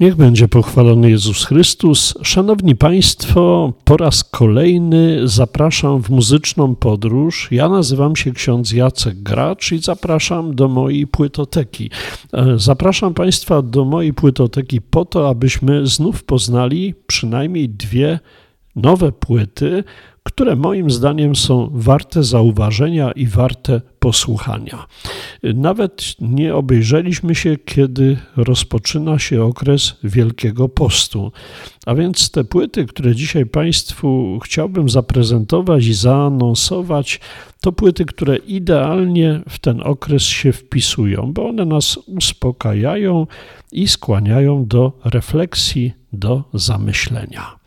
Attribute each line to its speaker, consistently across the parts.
Speaker 1: Niech będzie pochwalony Jezus Chrystus. Szanowni Państwo, po raz kolejny zapraszam w muzyczną podróż. Ja nazywam się ksiądz Jacek Gracz i zapraszam do mojej płytoteki. E, zapraszam Państwa do mojej płytoteki po to, abyśmy znów poznali przynajmniej dwie nowe płyty, które moim zdaniem są warte zauważenia i warte posłuchania. Nawet nie obejrzeliśmy się, kiedy rozpoczyna się okres Wielkiego Postu. A więc te płyty, które dzisiaj Państwu chciałbym zaprezentować i zaanonsować, to płyty, które idealnie w ten okres się wpisują, bo one nas uspokajają i skłaniają do refleksji, do zamyślenia.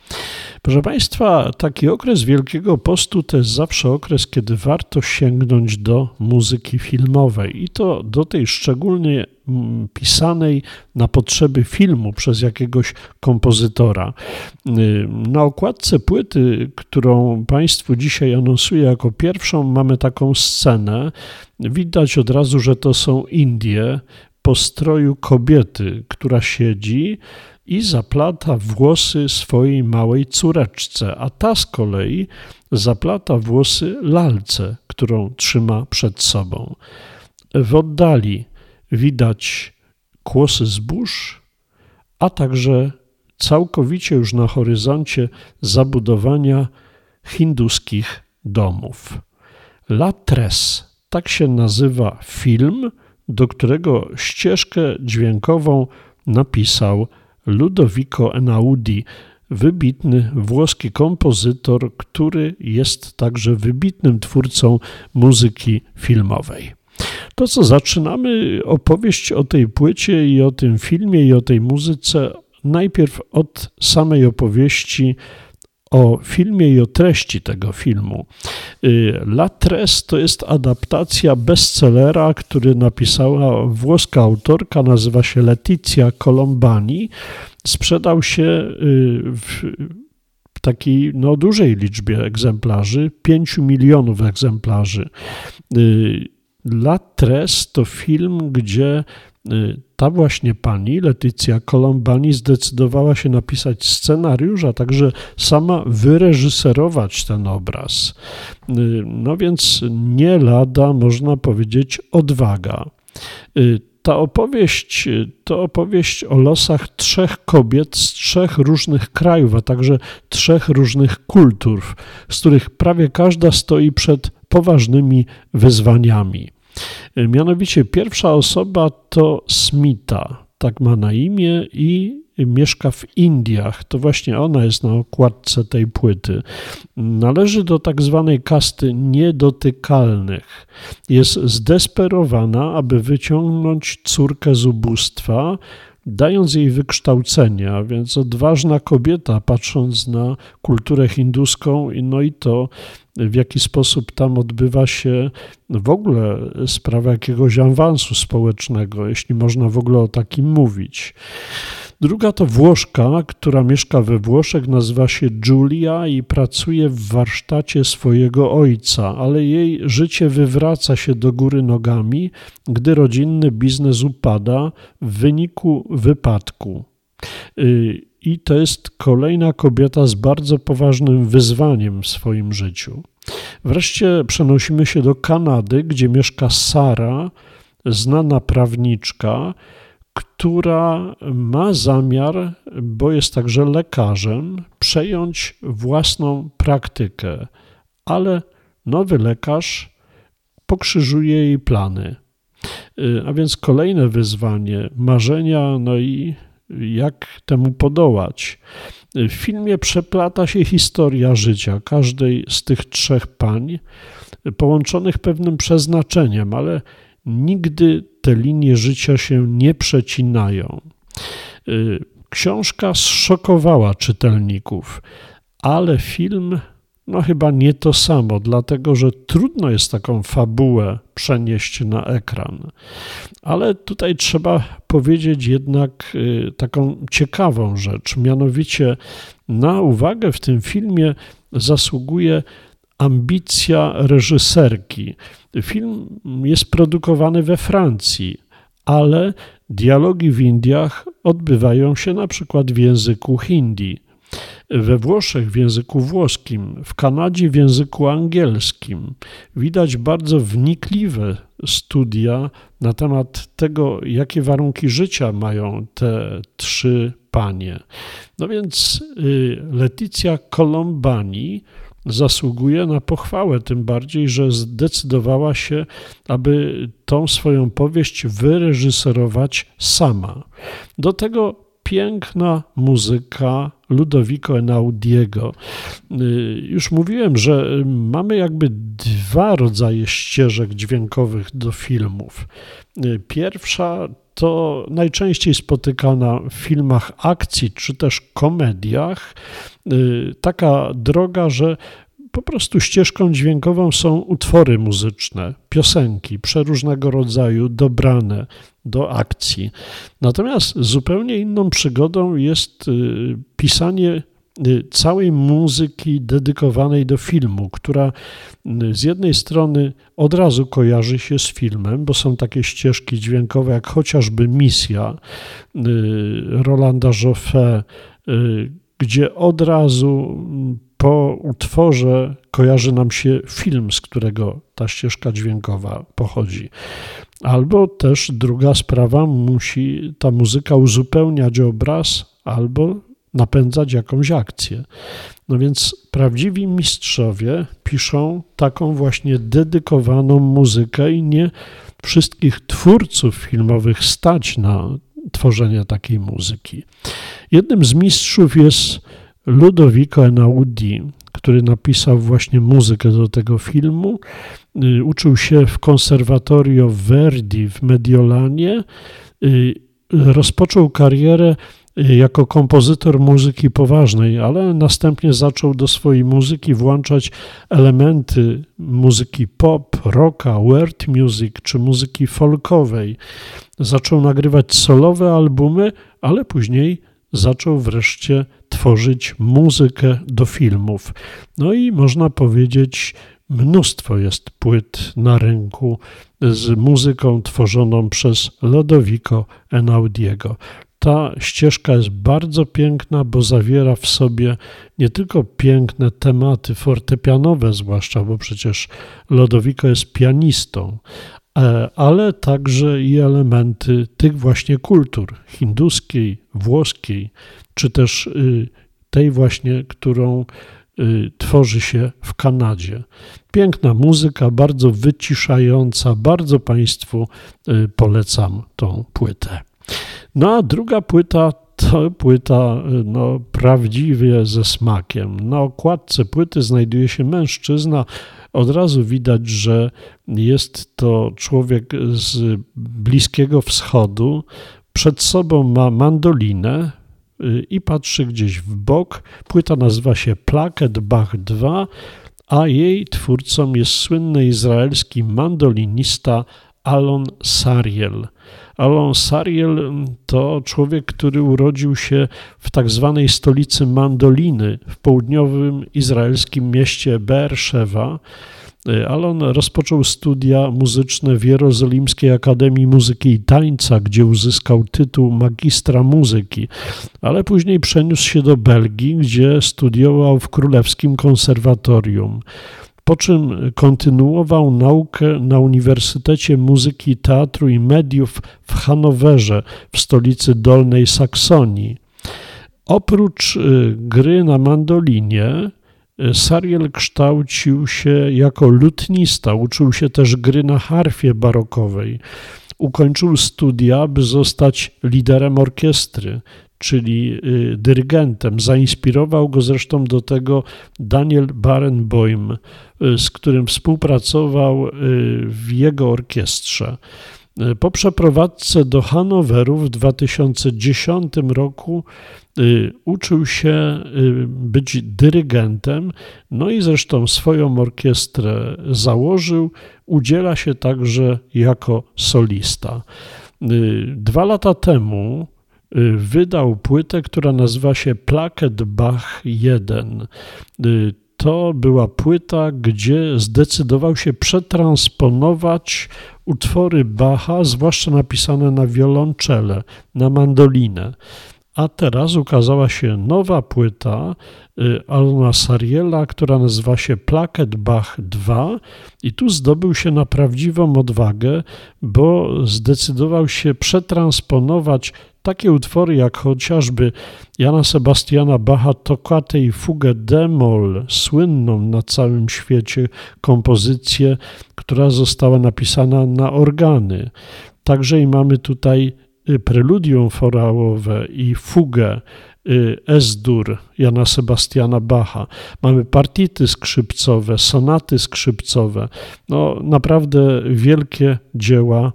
Speaker 1: Proszę Państwa, taki okres Wielkiego Postu to jest zawsze okres, kiedy warto sięgnąć do muzyki filmowej i to do tej szczególnie mm, pisanej na potrzeby filmu przez jakiegoś kompozytora. Y, na okładce płyty, którą Państwu dzisiaj anonsuję jako pierwszą, mamy taką scenę. Widać od razu, że to są Indie po stroju kobiety, która siedzi i zaplata włosy swojej małej córeczce, a ta z kolei zaplata włosy lalce, którą trzyma przed sobą. W oddali widać kłosy zbóż, a także całkowicie już na horyzoncie zabudowania hinduskich domów. La Tres, tak się nazywa film, do którego ścieżkę dźwiękową napisał Ludovico Einaudi, wybitny włoski kompozytor, który jest także wybitnym twórcą muzyki filmowej. To co zaczynamy opowieść o tej płycie i o tym filmie i o tej muzyce najpierw od samej opowieści o filmie i o treści tego filmu. Y, La Tres to jest adaptacja bestsellera, który napisała włoska autorka, nazywa się Letizia Colombani. Sprzedał się y, w takiej no, dużej liczbie egzemplarzy, 5 milionów egzemplarzy. La Tres to film, gdzie Y, ta właśnie pani, Letycja Colombani, zdecydowała się napisać scenariusz, a także sama wyreżyserować ten obraz. Y, no więc nie lada, można powiedzieć, odwaga. Y, ta opowieść to opowieść o losach trzech kobiet z trzech różnych krajów, a także trzech różnych kultur, z których prawie każda stoi przed poważnymi wyzwaniami. Mianowicie pierwsza osoba to Smita, tak ma na imię i mieszka w Indiach. To właśnie ona jest na okładce tej płyty. Należy do tak zwanej kasty niedotykalnych. Jest zdesperowana, aby wyciągnąć córkę z ubóstwa, dając jej wykształcenie, a więc odważna kobieta, patrząc na kulturę hinduską, no i to, w jaki sposób tam odbywa się w ogóle sprawa jakiegoś awansu społecznego, jeśli można w ogóle o takim mówić. Druga to Włoszka, która mieszka we Włoszech, nazywa się Julia i pracuje w warsztacie swojego ojca, ale jej życie wywraca się do góry nogami, gdy rodzinny biznes upada w wyniku wypadku. I to jest kolejna kobieta z bardzo poważnym wyzwaniem w swoim życiu. Wreszcie przenosimy się do Kanady, gdzie mieszka Sara, znana prawniczka, która ma zamiar, bo jest także lekarzem, przejąć własną praktykę, ale nowy lekarz pokrzyżuje jej plany. Y, a więc kolejne wyzwanie, marzenia, no i jak temu podołać. W filmie przeplata się historia życia każdej z tych trzech pań, połączonych pewnym przeznaczeniem, ale nigdy te linie życia się nie przecinają. Y, książka zszokowała czytelników, ale film no chyba nie to samo, dlatego że trudno jest taką fabułę przenieść na ekran. Ale tutaj trzeba powiedzieć jednak y, taką ciekawą rzecz, mianowicie na uwagę w tym filmie zasługuje ambicja reżyserki. Film jest produkowany we Francji, ale Dialogi w Indiach odbywają się na przykład w języku hindi, we Włoszech w języku włoskim, w Kanadzie w języku angielskim. Widać bardzo wnikliwe studia na temat tego, jakie warunki życia mają te trzy panie. No więc y, Leticia Colombani zasługuje na pochwałę, tym bardziej, że zdecydowała się, aby tą swoją powieść wyreżyserować sama. Do tego piękna muzyka Ludovico Enaudiego. Y, już mówiłem, że mamy jakby dwa rodzaje ścieżek dźwiękowych do filmów. Y, pierwsza to najczęściej spotykana w filmach akcji czy też komediach. Y, taka droga, że po prostu ścieżką dźwiękową są utwory muzyczne, piosenki przeróżnego rodzaju, dobrane do akcji. Natomiast zupełnie inną przygodą jest y, pisanie y, całej muzyki dedykowanej do filmu, która y, z jednej strony od razu kojarzy się z filmem, bo są takie ścieżki dźwiękowe jak chociażby Misja Rolanda Joffé, gdzie od razu po utworze kojarzy nam się film, z którego ta ścieżka dźwiękowa pochodzi. Albo też druga sprawa, musi ta muzyka uzupełniać obraz albo napędzać jakąś akcję. No więc prawdziwi mistrzowie piszą taką właśnie dedykowaną muzykę i nie wszystkich twórców filmowych stać na tworzenie takiej muzyki. Jednym z mistrzów jest Ludovico Einaudi, który napisał właśnie muzykę do tego filmu. Y, uczył się w konserwatorio Verdi w Mediolanie. Y, rozpoczął karierę y, jako kompozytor muzyki poważnej, ale następnie zaczął do swojej muzyki włączać elementy muzyki pop, rocka, world music czy muzyki folkowej. Zaczął nagrywać solowe albumy, ale później zaczął wreszcie tworzyć muzykę do filmów. No i można powiedzieć, mnóstwo jest płyt na rynku z muzyką tworzoną przez Lodowico Enaudiego. Ta ścieżka jest bardzo piękna, bo zawiera w sobie nie tylko piękne tematy fortepianowe, zwłaszcza, bo przecież Lodowico jest pianistą, ale także i elementy tych właśnie kultur hinduskiej, włoskiej, czy też y, tej właśnie, którą y, tworzy się w Kanadzie. Piękna muzyka, bardzo wyciszająca, bardzo Państwu y, polecam tą płytę. No a druga płyta to płyta no, prawdziwie ze smakiem. Na okładce płyty znajduje się mężczyzna od razu widać, że jest to człowiek z Bliskiego Wschodu. Przed sobą ma mandolinę y, i patrzy gdzieś w bok. Płyta nazywa się Plaket Bach 2, a jej twórcą jest słynny izraelski mandolinista Alon Sariel. Alon Sariel to człowiek, który urodził się w tak zwanej stolicy Mandoliny w południowym izraelskim mieście Beersheva. Alon rozpoczął studia muzyczne w Jerozolimskiej Akademii Muzyki i Tańca, gdzie uzyskał tytuł magistra muzyki, ale później przeniósł się do Belgii, gdzie studiował w Królewskim Konserwatorium po czym kontynuował naukę na Uniwersytecie Muzyki, Teatru i Mediów w Hanowerze, w stolicy Dolnej Saksonii. Oprócz y, gry na mandolinie, y, Sariel kształcił się jako lutnista, uczył się też gry na harfie barokowej. Ukończył studia, by zostać liderem orkiestry czyli y, dyrygentem. Zainspirował go zresztą do tego Daniel Barenboim, y, z którym współpracował y, w jego orkiestrze. Po przeprowadzce do Hanoweru w 2010 roku uczył się być dyrygentem, no i zresztą swoją orkiestrę założył, udziela się także jako solista. Dwa lata temu wydał płytę, która nazywa się Plaket Bach 1. To była płyta, gdzie zdecydował się przetransponować utwory Bacha, zwłaszcza napisane na wiolonczele, na mandolinę. A teraz ukazała się nowa płyta y, Alona Sariela, która nazywa się Plaket Bach 2 i tu zdobył się na prawdziwą odwagę, bo zdecydował się przetransponować takie utwory jak chociażby Jana Sebastiana Bacha Toccate i Fugę Demol, słynną na całym świecie kompozycję, która została napisana na organy. Także i mamy tutaj y, preludium forałowe i fugę y, S-dur Jana Sebastiana Bacha. Mamy partity skrzypcowe, sonaty skrzypcowe. No, naprawdę wielkie dzieła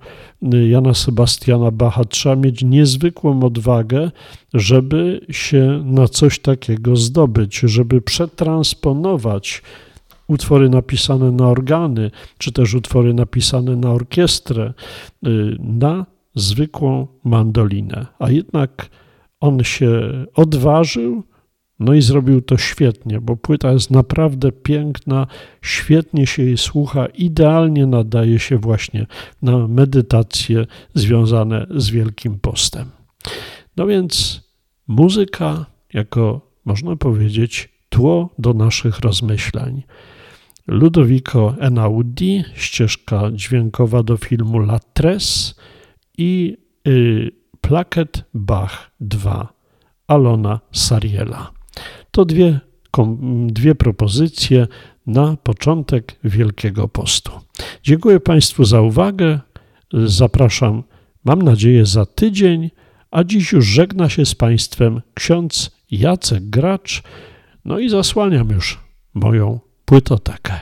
Speaker 1: y, Jana Sebastiana Bacha. Trzeba mieć niezwykłą odwagę, żeby się na coś takiego zdobyć, żeby przetransponować utwory napisane na organy, czy też utwory napisane na orkiestrę, y, na zwykłą mandolinę. A jednak on się odważył, no i zrobił to świetnie, bo płyta jest naprawdę piękna, świetnie się jej słucha, idealnie nadaje się właśnie na medytacje związane z Wielkim Postem. No więc muzyka, jako można powiedzieć, tło do naszych rozmyślań. Ludovico Einaudi, ścieżka dźwiękowa do filmu La Tres i y, Plaket Bach 2 Alona Sariela. To dwie, dwie propozycje na początek Wielkiego Postu. Dziękuję Państwu za uwagę. Zapraszam, mam nadzieję, za tydzień, a dziś już żegna się z Państwem ksiądz Jacek Gracz. No i zasłaniam już moją płytotekę.